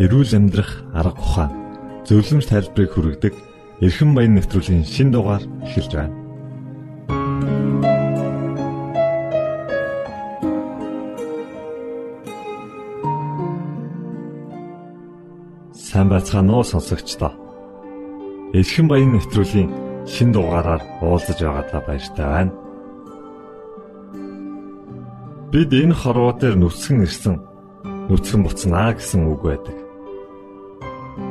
эрүүл амьдрах арга ухаан зөвлөмж тайлбарыг хүргэдэг эрхэм баян нэвтрүүлгийн шин дугаар эхэлж байна. Сайн байцгаана уу сонсогчдоо. Эрхэм баян нэвтрүүлгийн шин дугаараар уулзаж байгаадаа баяртай байна. Бид энэ хорвоо дээр нүцгэн ирсэн нүцгэн буцнаа гэсэн үг байдаг.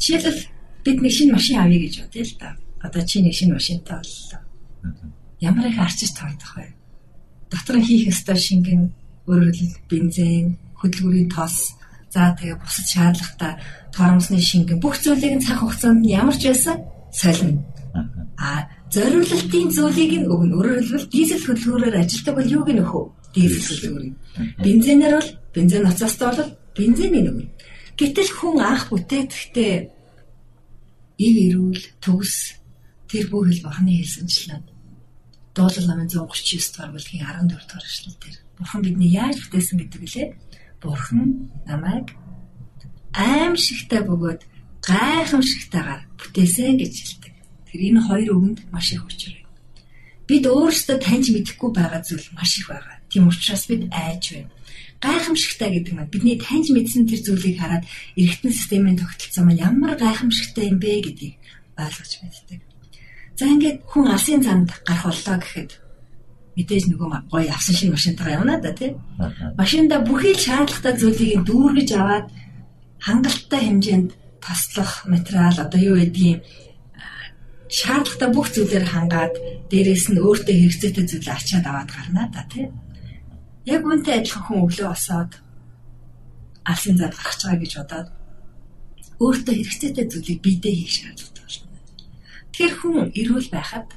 Жишээлбэл бид нэг шинэ машин авъя гэж бодъё л да. Одоо чи нэг шинэ машинтай боллоо. Ямар их арчиж тоодох вэ? Дотор нь хийх ёстой шингэн өөрөөр хэлбэл бензин, хөдөлгүүрийн тос, за тэгээ бусад шаардлагатай торомсны шингэн бүх зүйлийг нь цаг хугацаанд нь ямар ч байсан солино. А зориулалтын зүйлийг нь өгнө. Өөрөөр хэлбэл дизель хөдөлгөөрөөр ажилтдаг бол юуг нь өхөө? Дизель хөдөлгөөрийг. Бензинээр бол бензин ноцоостой бол бензиний өгнө. Гэтэл хүн анх бүтээхдээ ив эрүүл төгс тэр бүх хэл бурхны хэлсэнчлэн дуулал намын 139 дугаар бүлгийн 14 дугаар эшлэл дээр бурхан бидний яаж бүтээсэн гэдэг лээ. Бурхан намайг аимшигтай бөгөөд гайхамшигтайгаар бүтээсэн гэж хэлдэг. Тэр энэ хоёр үгэнд маш их учир байна. Бид өөрсдөө таньж мэдэхгүй байгаа зүйл маш их байгаа. Тийм учраас бид айж байна гайхамшигтай гэдэг нь бидний таньж мэдсэн тэр зүйлийг хараад эргэтэн системийн тогтолцоо маань ямар гайхамшигтай юм бэ гэдгийг ойлгож мэддэг. За ингээд хүн алсын цанд гарах боллоо гэхэд мэдээж нөгөө гоё авсан шинэ машинтайгаа явна да тий. Машинда бүхий л шаардлагатай зүйлийг дүүргэж аваад хангалттай хэмжээнд таслах материал одоо юу гэдгийг шаардлагатай бүх зүйлээр хангаад дээрэс нь өөртөө хэрэгцээтэй зүйлээ ачаад аваад гарна да тий. Яг үнтэй адилхан хүн өглөө босоод алсын зад гарч байгаа гэж бодоод өөртөө хэрэгцээтэй зүйлийг биедээ хийх шаардлагатай болно. Тэгэхээр хүн эрүүл байхад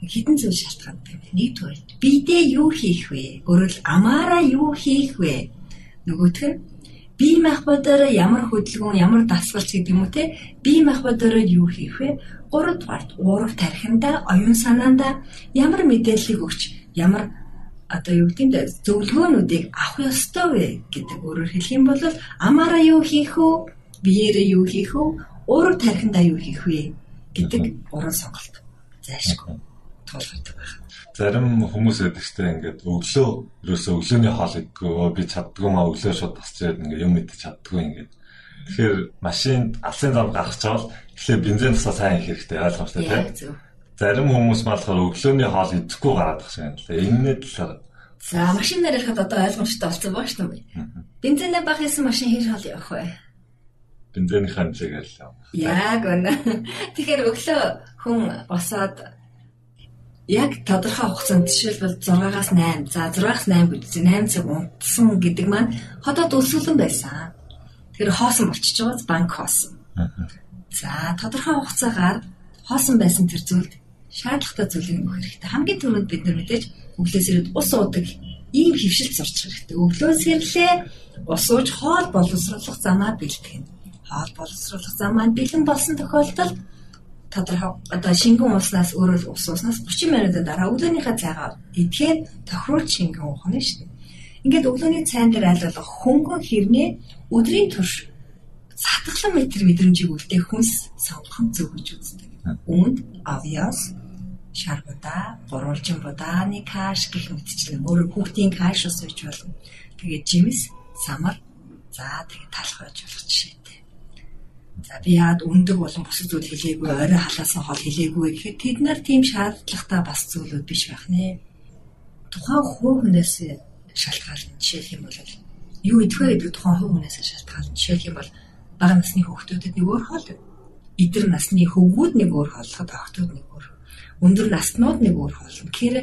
хідэн зүйл шалтгаантай. Нэгдүгээр биедээ юу хийх вэ? Өөрөөр амаараа юу хийх вэ? Нөгөөх нь бие махбодороо ямар хөдөлгөөн, ямар дасгалч гэдэг юм уу те? Бие махбодороо юу хийх вэ? Гуравдугаар ураг тархинда, оюун санаанда ямар мэдээллийг өгч, ямар одоо юу гэдэг зөвлөгөөнүүдийг авах ёстой вэ гэдэг өөрөөр хэлэх юм бол амаараа юу хийх вэ? Биеэрээ юу хийх вэ? Өөрөөр тархиндаа юу хийх вэ гэдэг гурван сонголт зайшгүй тулгардаг байна. Зарим хүмүүс байдаг ч ингээд өглөө ерөөсөө өглөөний хоол идэггүй би чаддгүй маа өглөө шууд тасчээд ингээд юм идэж чаддгүй ингээд Тэгэхээр машинд алсын зам гаргаж чавал тэгэхээр бензин тусаа сайн их хэрэгтэй ойлгомжтой тийм. Зарим хүмүүс болохоор өглөөний хоол идэхгүй гараад байгаа юм л. Энэний талаар За машинаар ярихад одоо ойлгомжтой болсон баа шүү дээ. Бензинээ баг хийсэн машин хийж хоол явах вэ? Бензиний хэмжээгээр л. Яг үнэ. Тэгэхээр өглөө хүн босоод яг тодорхой хугацаанд жишээлбэл 6-аас 8, за 6-аас 8 гэж 8 цаг унтсан гэдэг маань хотод өсвөлэн байсан. Тэр хоосон болчихж байгаа банк хоосон. За тодорхой хугацаагаар хоосон байсан тэр зүйлд шаардлагатай зүйлийг өгөх хэрэгтэй. Хамгийн түрүүнд бид нар мэдээж өглөөс ирээд ус уудаг ийм хөвшилт сурч хэрэгтэй. Өглөөс ирлээ ус ууж хоол боловсруулах замаа бэлтгэн. Хоол боловсруулах зам маань бэлэн болсон тохиолдолд тодорхой одоо шингэн уснаас өөрөө ус уснаас 30 минутын дараа өглөөнийхөө цайгаа идэхээр тохируулж шингэн уух нь шүү дээ. Ингээд өглөөний цайн дээр айлгах хөнгөн хэрнээ өдрийн турш сатглан метр мэдрэмжийг үлдээх хүнс сонгох зөв гэж үздэг. Үүнд авьяас шаргуда, гурвалжин будааны каш гэх мэтчлэн өөр хүүхдийн каш ус үйж болно. Тэгээд жимс, самар, за тэгээд талах байж болох жишээтэй. За би яад өндөг болон бусад зүйл хэлээгүй, орой халаасан хоол хэлээгүй гэхэд тэд нар тийм шаардлагатай бас зүйлүүд биш байх нэ. Тухайн хүүхнээс шалтгаална. Жишээлх юм бол юу идэх вэ гэдэг тухайн хувь хүнээс шалтгаална. Жишээлх юм бол бага насны хүүхдүүдэд нэг өөр хоол, эдэр насны хөвгүүд нэг өөр хооллоход охтууд нэг өөр. Өндөр наснууд нэг өөр хоол. Тэгэхээр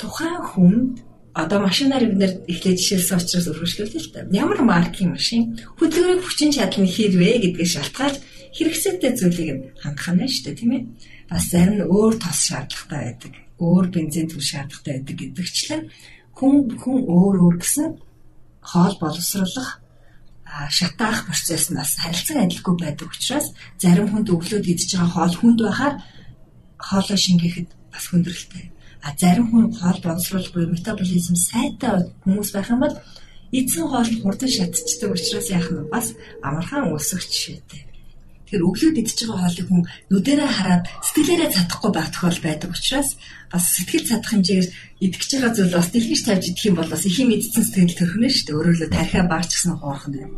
тухайн хүнд одоо машинаар бид нэр эхлээд жишээлсэн учраас өргөжлүүлээ л та. Ямар маркийн машин хөдөлгөөний хүчин чадал нь хэрвээ гэдгийг шалтгаалж хэрэгцээтэй зүйлийг хангах нь шүү дээ тийм ээ. Бас зарим нь өөр тос шаардлагатай байдаг. Өөр бензин түл шаардлагатай байдаг гэдэгчлэн хүн хүн өөр өөр гэсэн хоол боловсруулах шатаах процесс нь бас харилцан адилгүй байдаг учраас зарим хүнд өглөөд идж байгаа хоол хүнд байхаар хоолой шингээхэд бас хүндрэлтэй. А зарим хүн хоол боловсруулах буюу метаболизм сайтай хүмүүс байх юм бол эзэн хоол хурдан шатчихдаг учраас яах нь бас амархан өсөх жишээтэй. Тэгэхээр өглөөд идж байгаа хоолыг хүн нүдэрээ хараад сэтгэлээрээ чадахгүй байх тохиол байдаг учраас бас сэтгэл чадах хэмжээгээр идэж байгаа зүйл бас дэлгэж тавьж идэх юм бол бас их юм идсэн сэтгэл төрхнө шүү дээ. Өөрөөр хэлбэл тархиа баарч гсэн хоорхон байна.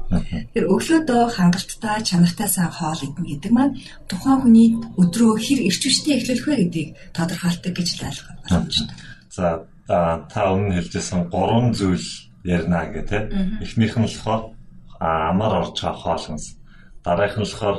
Тэгэхээр өглөөдөө хангалттай чанартай сайн хоол идэх гэдэг маань тухайн хүний өдрөө хэр эрч хүчтэй эхлүүлэх вэ гэдгийг тодорхойлдог гэж ойлгох боломжтой. За та өмнө хэлжсэн гурван зүйл ярина гэх тээ. Эхнийх нь болохоор амар орж байгаа хоол хүнс. Дараагийнх нь болохоор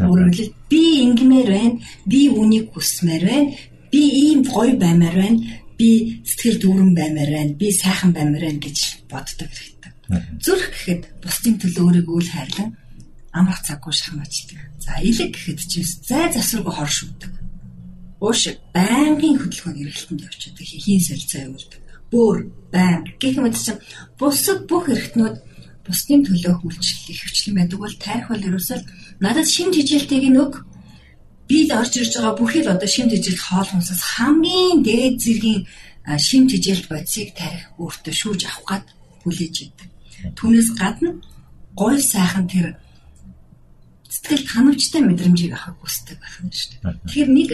Өөрөөр хэлбэл би ингэмээр байна, би үнийг хүсмээр байна, би ийм гоё баймаар байна, би сэтгэл дүүрэн баймаар байна, би сайхан баймаар байна гэж боддог хэрэгтэй. Зүрх гэхэд бусдын төлөө өөрийгөө л хайрлан амрах цаггүй шахмаачдаг. За илэг гэхэд ч зай засваргүй хор шүтдэг. Ууш байнгын хөдөлгөөний эргэлтэнд явчихдаг, хийн солилцоо явуулдаг. Бөөр, байнг гэх мэт чинь бусад бүх эргэтнүүд бусдын төлөө үйлчлэл хөвчлэн байдаг бол тайрх бол ерөөсөө надад шим тижилтийг нэг би л орж ирж байгаа бүхэл одоо шим тижилт хоол хүнсээс хамгийн дээд зэргийн шим тижилт бодисыг тарих өөртөө шүүж авах гад хүлээж идэг. Түүнээс гадна гой сайхан тэр сэтгэл ханамжтай мэдрэмжийг авах хүсдэг байх юм шүү дээ. Тэгэхээр нэг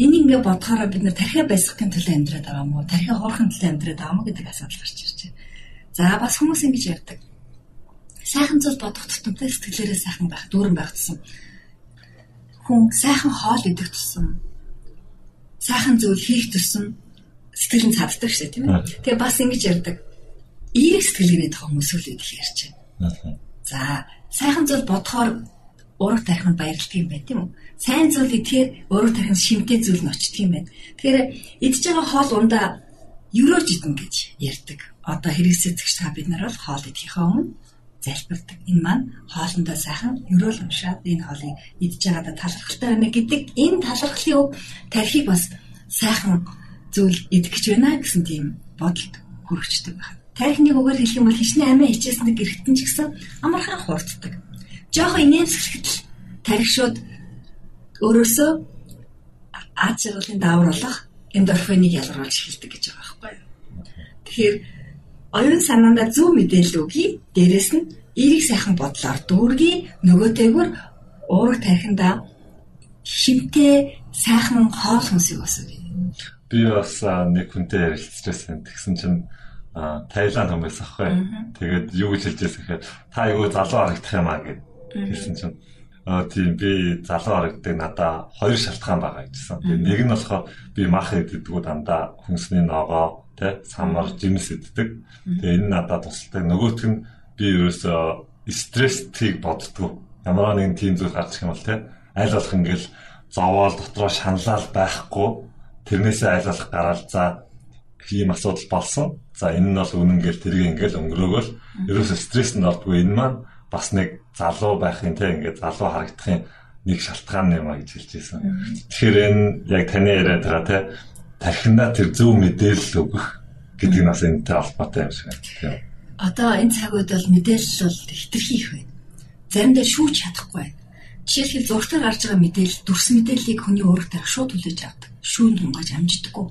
энийг ингээ бодохоор бид нар тархиа байсгахын төлөө амьдраад байгаа мó тархиа хоорхын төлөө амьдраад байгаа мó гэдэг асуудал гарч ирж байна. За бас хүмүүс ингэж ярьдаг сайхан зүйл бодох тутамтай сэтгэлээрээ сайхан байх, дүүрэн байх тусам хүн сайхан хоол идэх тусам сайхан зүйл хийх тусам сэтгэл нь цаддаг шээ тийм ээ. Тэгээ бас ингэж ярьдаг. Эерэг сэтгэлгээний тох хүмүүс үл идэх ярьж байна. За сайхан зүйл бодохоор ураг тархинд баярлдаг юм байна тийм үү? Сайн зүйл идэхээр ураг тархинд шимтэй зүйл нь очдөг юм байна. Тэгэхээр идж байгаа хоол ундаа еврож идэн гэж ярьдаг. Одоо хэрэгсэцэгч та бид нар бол хоол идэхээ өмнө залбирдаг. Энэ маань хоолндоо сайхан ерөөл уншаад энэ хоолыг идж байгаадаа талархалтай байна гэдэг энэ талархлын өв тархийг бас сайхан зүйл идэх гэж байна гэсэн тийм бодолд хүрчдэг байна. Тархиныг өгөр хэлэх юм бол хичнээн амиа хичээсэнд гэрхтэн ч гэсэн амархан хурддаг. Жохо инээмсэглэхэд тархи шууд өөрөөсөө аж аргалын даавруулах эндорфиныг ялгаруулж эхэлдэг гэж байгаа байхгүй юу. Тэгэхээр оюун санаандаа зөв мэдээлэл өгье. Дээрэс нь эерэг сайхан бодлоор дүүргий нөгөөтэйгүр уурах тархиндаа шимтэй сайхан хоол хүнсийг өсгөе. Би бас нэг хүнтэй ярилцчихсан. Тэгсэн чинь Таиланд хүмүүс ахгүй. Тэгээд юу гэж хэлж байсан гэхээр та юу залуу харагдах юм аа гэд хэлсэн чинь Аа тийм би залуу харагддаг надаа хоёр шалтгаан байгаа. Тэгээд нэг нь болохоор би мах идэгдгүү дандаа хүнсний ногоо тэ самар жимс иддэг. Тэгээ энэ надад тусалдаг. Нөгөөх нь би ерөөсөө стресстийг боддгоо. Ямар нэгэн тийм зүйл гарч ирэх юм бол тэ аль болох ингээл зовоол дотроо шаналал байхгүй тэрнээсээ аль болох гараал за ийм асуудал болсон. За энэ нь бол үнэн гэл тэрийг ингээл өнгөрөөгөл ерөөсөө стресс нь ордгүй энэ маань бас нэг залуу байхын тэ ингээд залуу харагдахын нэг шалтгаан юм а гэж хэлж байсан. Тэгэхээр энэ яг таны яриад байгаа тэ тархинаа тэр зөв мэдээлэл өгөх гэдэг нь бас энэтэй холбоотой юм шиг байна. Одоо энэ цаг үед бол мэдээлэл бол хэтэрхий их байна. Заримдаа шүүж чадахгүй байна. Жишээлбэл зургатаар гарч байгаа мэдээлэл дүрс мэдээллийг хүний өөрөөр тарих шууд хүлээж авдаг. Шүүн тунгааж амждаггүй.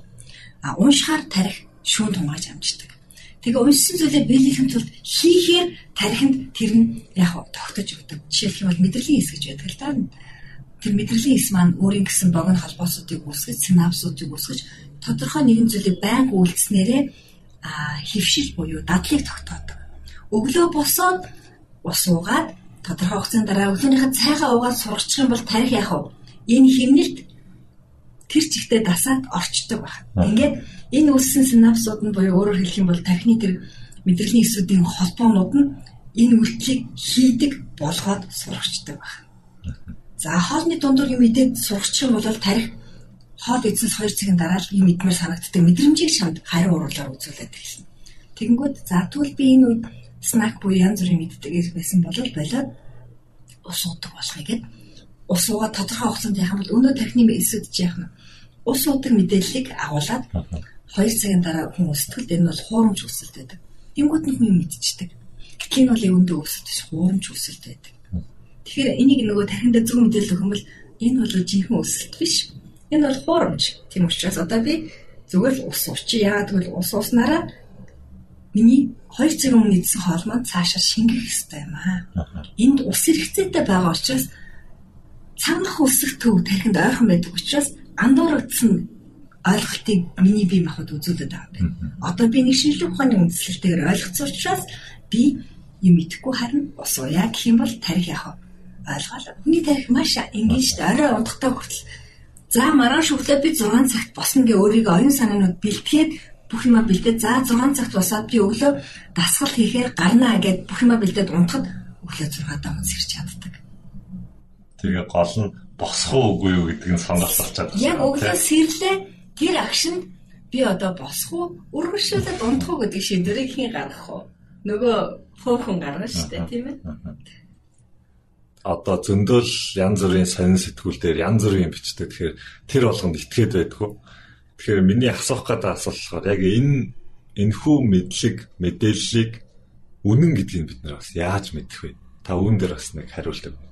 А уншихаар тарих шүүн тунгааж амждаг. Тэгээ уншсан зүйлээ биелэхийн тулд хийхээр тарихынд тэр нь яг тогтож өгдөг. Жишээлх юм бол мэдрэлийн хэс гэж байдаг л да тэр мэдрэлийн эс маань өөрийн гэсэн богино холбоосуудыг үүсгэж, синапсуудыг үүсгэж тодорхой нэгэн зүйлийг байнга үйлдэснээрээ хөвшил буюу дадлыг тогтоодог. Өглөө босоод ус уугаад тодорхой хугацааны дараа өглөөнийхөө цайгаа уугаад сургачих юм бол тарих яах вэ? Энэ хэмнэлт тэр чигтээ дасаад орчдөг байна. Ингээд энэ үүссэн синапсууд нь буюу өөрөөр хэлэх юм бол тархины тэр мэдрэлийн эсүүдийн холбоонууд нь энэ үйлчлийг хийдэг болгоод сургачдаг байна. За хоолны дундуур юм идээд сурчих юм бол тарих хоол эзэнс 2 цагийн дараа л юм идмээр санагддаг мэдрэмжийг шамд хариу уруулаар үзүүлээд эхэлнэ. Тэгэнгүүт за тэгвэл би энэ үед снак буюу янз бүрийн мэддэг байсан бол болоод ус уудаг болохыг гээд ус уугаа тодорхой хугацаанд яхам бол өнөө тархины эсэдж яах нь ус уудаг мэдээллийг агуулад 2 цагийн дараа хүн өсөлтөд энэ бол хуурамч өсөлт байдаг. Тэнгүүт нь хүн мэдчихдэг. Гэтэл энэ бол өвөндөө өсөлт биш хуурамч өсөлт байдаг. Тэгэхээр энийг нөгөө тархинд зөв мэдээлэл өгөх юм бол энэ бол жинхэнэ өсөлт биш. Энэ бол хуурамч. Тийм учраас одоо би зүгээр л ус уучи. Яагаад гэвэл ус уснараа миний 2 цаг өмнө идсэн хоол маань цаашаа шингэх хэрэгтэй юм аа. Энд ус хэрэгцээтэй байгаа учраас цанах өсөх төв тархинд ойрхон байдаг учраас андуурагдсан ойлголтыг миний бие махбод үзүүлээд байгаа юм. Одоо би нэг шинжлэх ухааны үндслэлтэйгээр ойлгоцсон учраас би юм идэхгүй харин ус ууя гэх юм бол тарих яах вэ? ойлгоо. Хүний тарих маш энгийн шүү дээ. Орой унтахтаа хүртэл за маргааш өглөө би 6 цагт босно гэ өөрийгөө оюун санаанууд бэлтгээд бүх юма бэлдээд за 6 цагт босоод би өглөө дасгал хийхээр гарнаа гэд бүх юма бэлдээд унтахад өглөө 6 даа унс ирч чаддаг. Тэгээ гол нь босох уугүй юу гэдэг нь сонголт болчиход байна. Яг өглөө сэрлээ гэр агшинд би одоо босох уу өргөшүүлээд унтах уу гэдэг шийдвэрийг хийн гаргах уу? Нөгөө хөөхөн гаргана шүү дээ тийм ээ одоо зөндөөл янз бүрийн сонин сэтгүүл дээр янз бүрийн бичдэг. Тэгэхээр тэр болгонд итгээд байдгүй. Тэгэхээр миний асуух гэдэг асуулт болохоор яг энэ энэхүү мэдлэг, мэдээллийг үнэн гэдгийг бид нар бас яаж мэдэх вэ? Та үүн дээр бас нэг хариулт өгнө.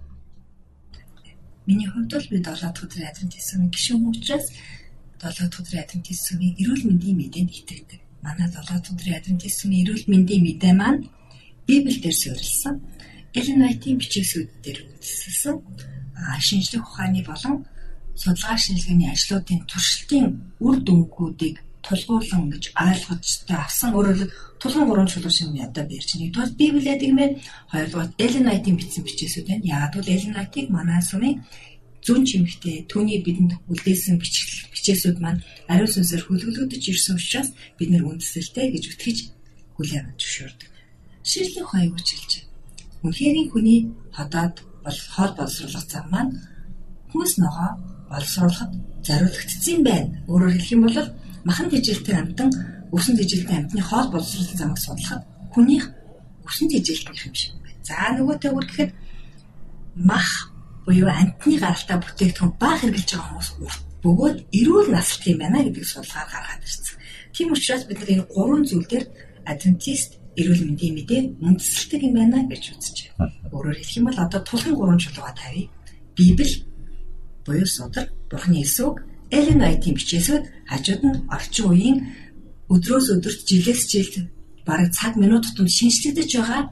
Миний хувьд бол би 7 дахь өдрийн адвентист сүмийн гишүүн учраас 7 дахь өдрийн адвентист сүмийн эрүүл мэндийн мэдээнд итгэдэг. Манай 7 дахь өдрийн адвентист сүмийн эрүүл мэндийн мэдээ маань Библиэлд суурилсан Эллен Вайтийн бичээсүүд дээр үндэслэсэн шинжлэх ухааны болон судалгаа шинжилгээний ажлуудын туршилтын үр дүнгуудыг тулгуурлан гэж ойлгочтой авсан өөрөөр тулгын гурван чулуу шиг ядаа бэрч нэгдүгээр Библиэд гэмээр хоёрдугаар Эллен Вайтийн бичсэн бичээсүүд байна. Яагаад гэвэл Эллен Вайтыг манай сүмийн зүүн чимэгтээ түүний бидэнд үлдээсэн бичээсүүд маань ариун сүнсээр хөлгөлөгдөж ирсэн учраас бид нэр үндэслэлтэй гэж үтгэж хүлээн авч зөвшөөрдөг. Ширлэх хоёрыг үчилж Үнхээрийн хүний ходоод бол хоол боловсруулах зам маань хүнс ногоо боловсруулахад зориулагдсан байна. Өөрөөр хэлэх юм бол махан тэжээлтэй амтан өсөн тэжилтний амьтны хоол боловсруулалтын замыг судлахад хүнийх өсөн тэжилтнийх юм шиг байна. За нөгөөтэй үр гэхэд мах буюу амьтны гаралтай бүтээгдэхүүн баг хэрглэж байгаа хүмүүс урт бөгөөд эрүүл насалт юм байна гэдгийг судалгаар гаргаад ирсэн. Тийм учраас бид нар энэ гурван зүйл дээр адвентист эрүүл мэндийн мэдээ үндэслэлтэй юм байна гэж үзэж байна. Өөрөөр хэлэх юм бол одоо тулхан гурван чулууга тавья. Библи буюу судар, Бурхны эсвэг, Элен Вайтийн бичээсүүд хажууд нь орчин үеийн өдрөөс өдөрт жилээс жилд бараг цаг минут тутамд шинжлэгдэж байгаа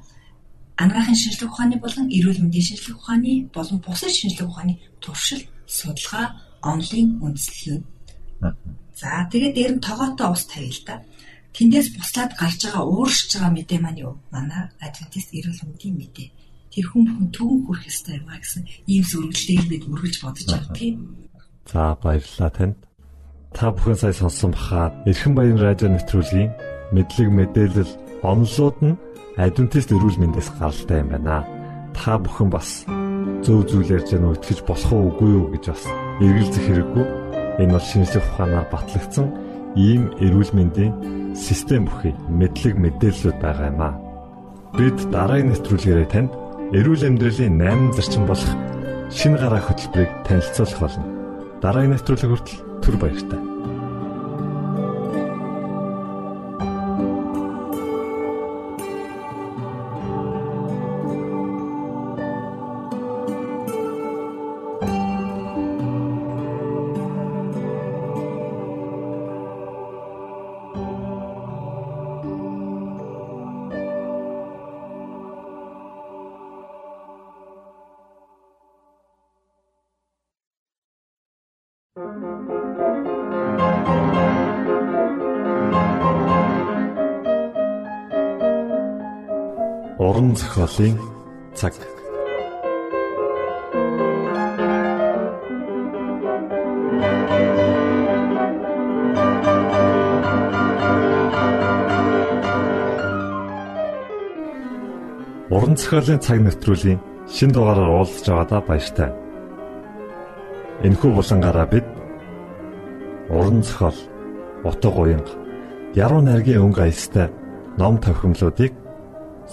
анагаахын шинжлэх ухааны болон эрүүл мэндийн шинжлэх ухааны болон бусад шинжлэх ухааны туршил, судалгаа, онлын үндэслэл. За тэгээд дээр нь тогоотой ус тавья л да. Тэндээс буслаад гарч байгаа ууршиж байгаа мэдээ маань юу? Манай адвентист эрүүл мэндийн мэдээ. Тэр хүн бүхэн төвөн хүрэх ёстой юм а гэсэн ийм зөвлөлийг бид үргэлж бодож байгаа тийм. За баярлалаа танд. Та бүхэн сая сонссон бахаа Эрхэн баян радио нэвтрүүлгийн мэдлэг мэдээлэл онлоод нь адвентист эрүүл мэндээс гаралтай юм байна. Та бүхэн бас зөв зүйл ярьж байгаа нь итгэж болох уу үгүй юу гэж бас эргэлзэх хэрэггүй. Энэ бол шинжлэх ухаанаар батлагдсан ийм эрүүл мэндийн систем бүхий мэдлэг мэдээллүүд байгаа юм аа. Бид дараагийн нэвтрүүлгээрээ танд эрүүл амьдралын 8 зарчим болох шинэ гараа хөтөлбөрийг танилцуулах болно. Дараагийн нэвтрүүлэг хүртэл түр баяртай. Уран зохиолын цаг. Уран зохиолын цаг нэвтрүүлгийн шин дугаараар уулзж байгаадаа баяртай. Энэхүү булангаараа бид уран зохиол, утга уянга, яруу найргийн өнгө аястай ном тохиомлуудыг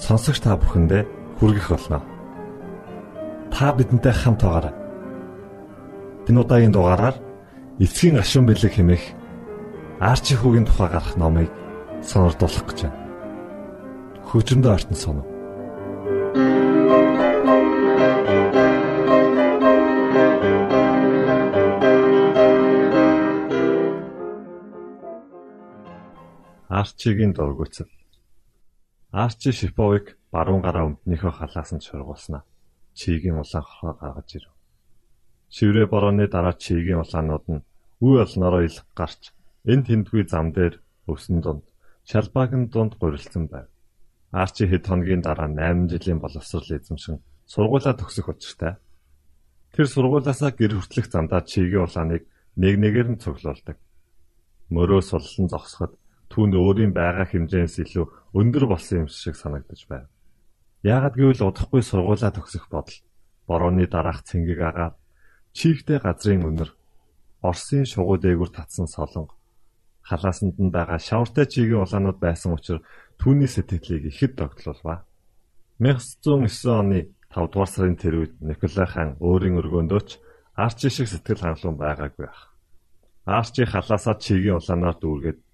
сонсогч та бүхэндээ хүргэх болно. Та бидэнтэй хамт байгаарай. Энэ удаагийн дугаараар эцгийн гашуун бэлэг хэмээх Арчи хүүгийн тухай гарах номыг сонирдуулах гэж байна. Хөгжмөд артн соно. Арчигийн дургуцал Арчи Шиповыг баруун гараа өмднийхөө халаас нь шургуулснаа. Чигийн улаан хорхоо гаргаж ирв. Шиврээ борооны дараа чигийн улаанууд нь үе олноороо илг гарч энэ тэндгүй зам дээр өвсөн дунд шалбаагийн дунд гурилсан байв. Арчи хэд хоногийн дараа 8 жилийн боловсрол эзэмшин сургуулаа төгсөх учиртай. Тэр сургуулаасаа гэр хүртэлх замдаа чигийн улааныг нэг нэгээр нь цуглуулдаг. Мөрөө суллан зогсоход түүнд өөрийн байгаа хэмжээс илүү өндөр болсон юм шиг санагдаж байв. Яагад гэвэл удахгүй сургуулаа төгсөх бодол борооны дараах цэнгэг агаад чийхтэй газрын өнөр Оросын шугуу дээгүр татсан солонго халаасанд нь байгаа шавартай чигийн улаанууд байсан учраас түүний сэтгэлийг ихэд догтлуулва. 1909 оны 5 дугаар сарын тэр үед Николай хаан өөрийн өргөөндөөч Арчи шиг сэтгэл хангалуун байгаагүй ах. Арчи халаасаа чигийн улаанаар дүүргээд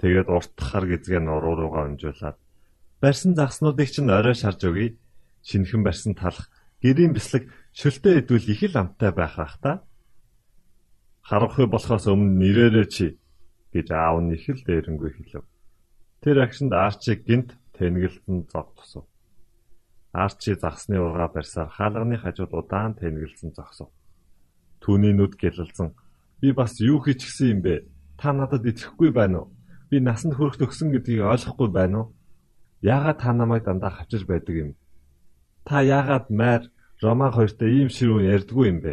Тэгээд урт хар гизгээ нуруу руугаа өнжүүлээд барьсан загснуудыг чинь орой шарж өгье. Шинхэн барьсан талах гэрийн бислэг шөлтөө идвэл их л амттай байх ах та. Харанхуй болохоос өмнө нэрээрээ чи гэж аав нь их л дээрэнгүй хэлв. Тэр агшинд Арчиг гинт тэнгэлтэн зог тусав. Арчи загсны ургаа барьсаар хаалганы хажууд удаан тэнгэлсэн зогсов. Түүний нүд гэлэлцэн би бас юу хийчихсэн юм бэ? Та надад итгэхгүй байна уу? Би насанд хүрэх төгсөн гэдгийг ойлгохгүй байна уу? Яагаад та намайг дандаа хавчиж байдаг юм? Та яагаад майр Роман хоёртой ийм ширүүн ярьдгүй юм бэ?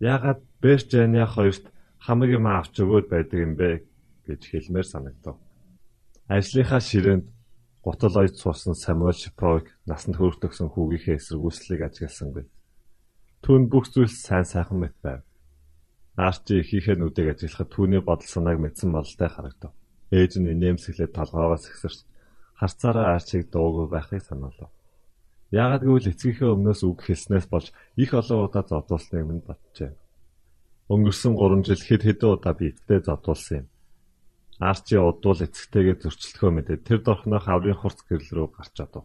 Яагаад Берчаня хоёрт хамаг юм авч өгөөд байдаг юм бэ гэж хэлмээр санагдав. Ажлынхаа ширээнд гутал ойд суусан Самуэль Шипрог насанд хүртэгсэн хүүгийнхээ эсэргүүцлийг ажигласангүй. Түүнд бүх зүйл сайн сайхан мэт байв. Арчи ихийнхээ нүдийг ажиглахад түүний бодол санааг мэдсэн бололтой харагдав. Ээж нь инээмсэглээд толгоогоос ихсэрч харцаараа арчиг дуугүй байхыг санаалав. Яагад гэвэл эцгийнхээ өмнөөс үг хэлснээс болж их олон удаа зодуулсныг минь батжээ. Өнгөрсөн 3 жил хэд хэдэн удаа би эцтэй зодуулсан юм. Арчи удвал эцэгтэйгээ зөрчилдөхөө мэдээ тэр дорхноох аврын хурц гэрэл рүү гарч чадав.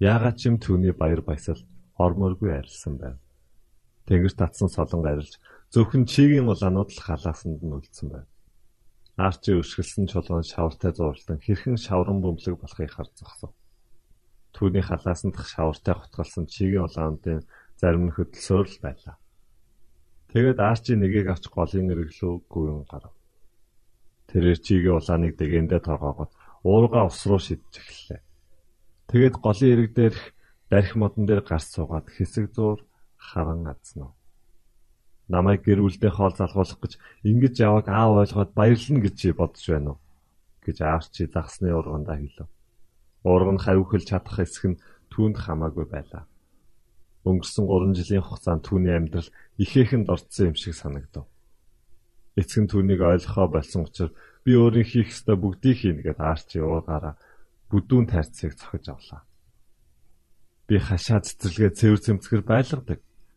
Яагаад ч юм түүний баяр баясал ормооргүй арилсан байв. Тэнгэр татсан солон арилж зөвхөн чигийн улаанууд л халаасанд нь үлдсэн байв. Арчи өшгөлсөн чулуун шавартай зурлан хэрхэн шавран бөмбөлөг болохыг харж зогсов. Түүний халаасанд шавартай хотголсон чигийн улаануудын зарим нь хөдөлсөөр л байлаа. Тэгээд Арчи нэгийг авч голын эрэглүү гүйн гарав. Тэрээр чигийн улааныг дэгэндээ торгоогоод уурга ус руу шидэж эхэллээ. Тэгээд голын ирэг дээрх дарих модон дээр гарч суугаад хэсэг зуур харан адснаа. Намайг гэр бүлдээ хоол залгуулах гэж ингэж яваг аав ойлгоод баярлна гэж бодож байна уу? гэж аарчи загсны ургандаа хэлв. Урга нь хавихлж чадах эсэх нь түүнд хамаагүй байлаа. Өнгөрсөн 3 жилийн хугацаанд түүний амьдрал ихээхэн дорцсон юм шиг санагдав. Эцэг нь түүнийг ойлгохоо болсон учраас би өөрийн хийх ёстой бүгдийг хийнэ гэд аарчи уугаараа бүдүүн тайрцыг цохиж авлаа. Би хашаа цэцэрлэгээ цэвэр цэмцгэр байлгадаг.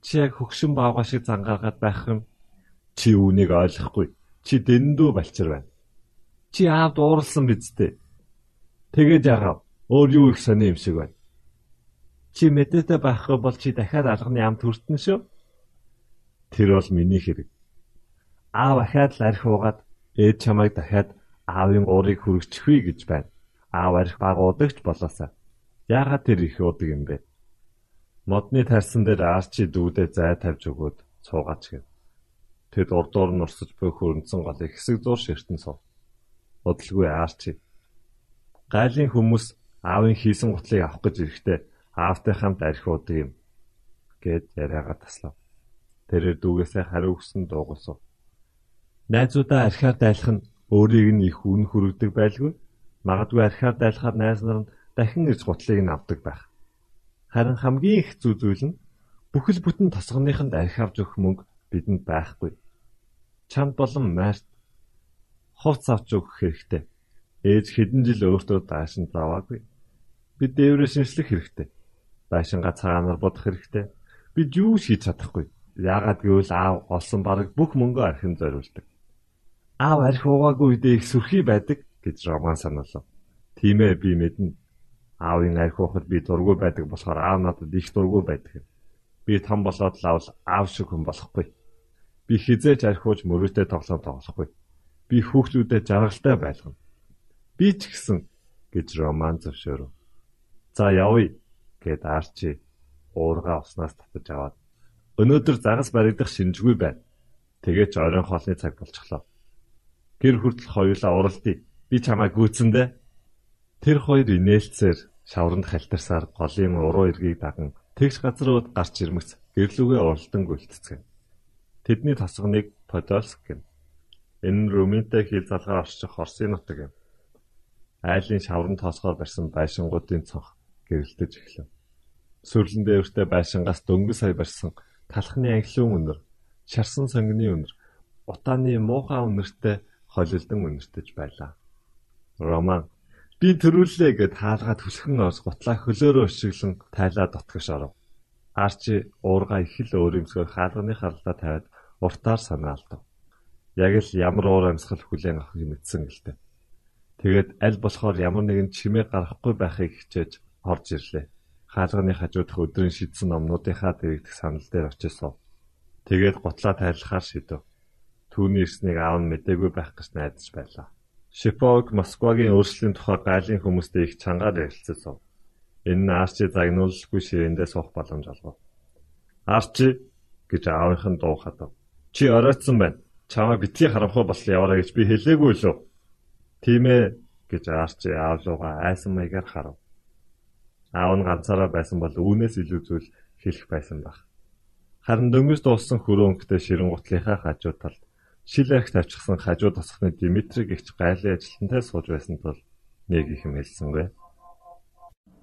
Чи яг хөгшин баавга шиг зангаагаад байх юм. Чи үүнийг ойлгохгүй. Чи дэндүү балчир байна. Чи аавд ууралсан биз дээ. Тэгээд яагаад өөр юу их сони юм шиг байна. Чи мэдээтэй байхгүй бол чи дахиад алганы ам төртөн шүү. Тэр бол миний хэрэг. Аав ахаад л арх уугаад Ээж чамайг дахиад аавын уурыг хүргэчихвээ гэж байна. Аав арх багуудагч болоосаа. Яагаад тэр их удаг юм бэ? Модны тарсан дээр арчи дүүдээ зай тавьж өгөөд цуугаач гэв. Тэд урдуур нь урсаж буй хөрөнцөн голыг хэсэг зур ширтэн суув. Бодлгүй арчи. Гайлын хүмүүс аавын хийсэн гутлыг авах гэж ирэхдээ аавтай хамт архи удаг юм гэд яриагаа таслав. Тэрээр дүүгээсээ хариу өгсөн дуугасав. Найзуудаа архиар дайлах нь өөрийг нь их үн хүргэдэг байлгүй. Магадгүй архиар дайлахаар найз нар нь дахин ирж гутлыг нь авдаг байх. Харин хамгийн их зүй зүйл нь бүхэл бүтэн тосгоныхонд архи авч өгөх мөнгө бидэнд байхгүй. Чамд болон майрт хувц авч өгөх хэрэгтэй. Ээж хэдэн жил өөртөө даашин заваагүй. Бид дээврээ шинжлэх хэрэгтэй. Даашингаа цагаанаар бодох хэрэгтэй. Бид юу хийж чадахгүй. Яагаад гэвэл аав олсон бараг бүх мөнгөө архин зориулдаг аав арх уугаагүй үедээ их сүрхий байдаг гэж Роман сануулав. Тийм ээ би мэднэ. Аавын арх уухад би дургүй байдаг болохоор аав надад их дургүй байдаг. Би том болоод лавл аав шиг хүн болохгүй. Би хизээч архиуж мөрөөдөө тоглоом тоглохгүй. Би хүүхдүүдэд жаргалтай байлгана. Би ч гэсэн гэж Роман зөвшөөрөв. За явъя гэд Арчи уурга уснаас татаж аваад өнөөдөр загас баригдах шинжгүй байна. Тэгээд ч оройн хоолны цаг болчихлоо. Гэр хүртэл хоёулаа уралдъя. Би чамайг гүйцэндэ. Тэр хоёр инээлцээр шавранд халтарсаар голын уруу эргийг даган тэгш газрууд гарч ирмэгц гэрлүүгээ уралдан гүйлтцгэн. Тэдний тосгоныг Подольск гэнэ. Энэ нь Румынтай хил залгаар орчих Орсын нутаг юм. Айлын шаврын тоосгоор барьсан байшингуудын цонх гэрэлтэж эхлэв. Сүрлэн дээвэртэй байшингаас дөнгөж сая барьсан талхны анхлын өнөр, шарсан сонгины өнөр, утааны муухай өнөртэй холилдон үнэртэж байлаа. Роман би төрүүллээ гэд хаалгаад хүсхэн ос гутлаа хөлөөрөө өшиглэн тайлаа дотгош оров. Арчи уурга их л өөрөмсгөр хаалганы харлаа тавиад уртаар санаалдав. Яг л ямар уур амьсгал хүлээн авахыг мэдсэн гэлтэй. Тэгээд аль болохоор ямар нэгэн чимээ гарахгүй байхыг хичээж орж ирлээ. Хаалганы хажуудах өдрийн шидсэн номнуудынхаа дэрэгдэх санал дээр очисов. Тэгээд гутлаа тайлахаар шидэв. Түүний ирснийг аав нь мэдээгүй байх гэж найдаж байлаа. Шиповг Москвагийн өөрчлөлийн тухай гайлын хүмүүстэй их чангаар ярилцсан. Энэ нь Арчи загнуулгүй ширээндээ суух боломж олгов. Арчи гэж аавынх нь дуу хадав. Чи оройтсан байна. Чамаа битгий харамхуу бол яваарай гэж би хэлээгүй лөө. Тийм ээ гэж Арчи аав руугаа айсан маягаар харав. Аав нь ганцаараа байсан бол үүнээс илүү зүйл хэлэх байсан баг. Харин дөнгөж дууссан хөрөөнгөтэй ширэн гутлынхаа хажуу талд шил арх тавьчихсан хажуу тосхны Димитри гихч гайлын ажилтнтай сууж байсан тул нэг их юм хэлсэнгүй.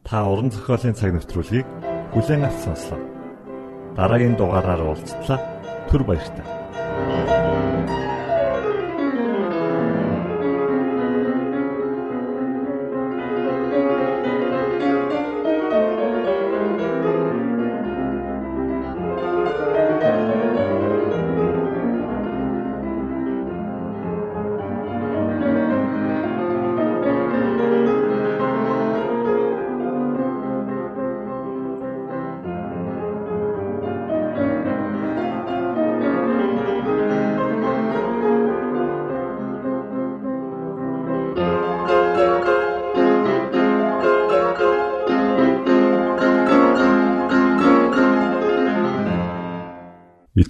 Та уран зохиолын цаг навтруулыг бүлээн авч сонслоо. Дараагийн дугаараар уулзтлаа. Түр баярлалаа.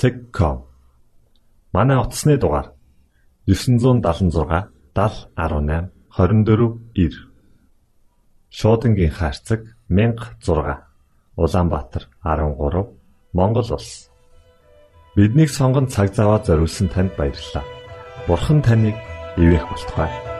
Цэгком. Манай утасны дугаар 976 7018 24 9. Шуудангийн хаяг 16 Улаанбаатар 13 Монгол улс. Биднийг сонгонд цаг зав аваад зориулсан танд баярлалаа. Бурхан таныг ивээх болтугай.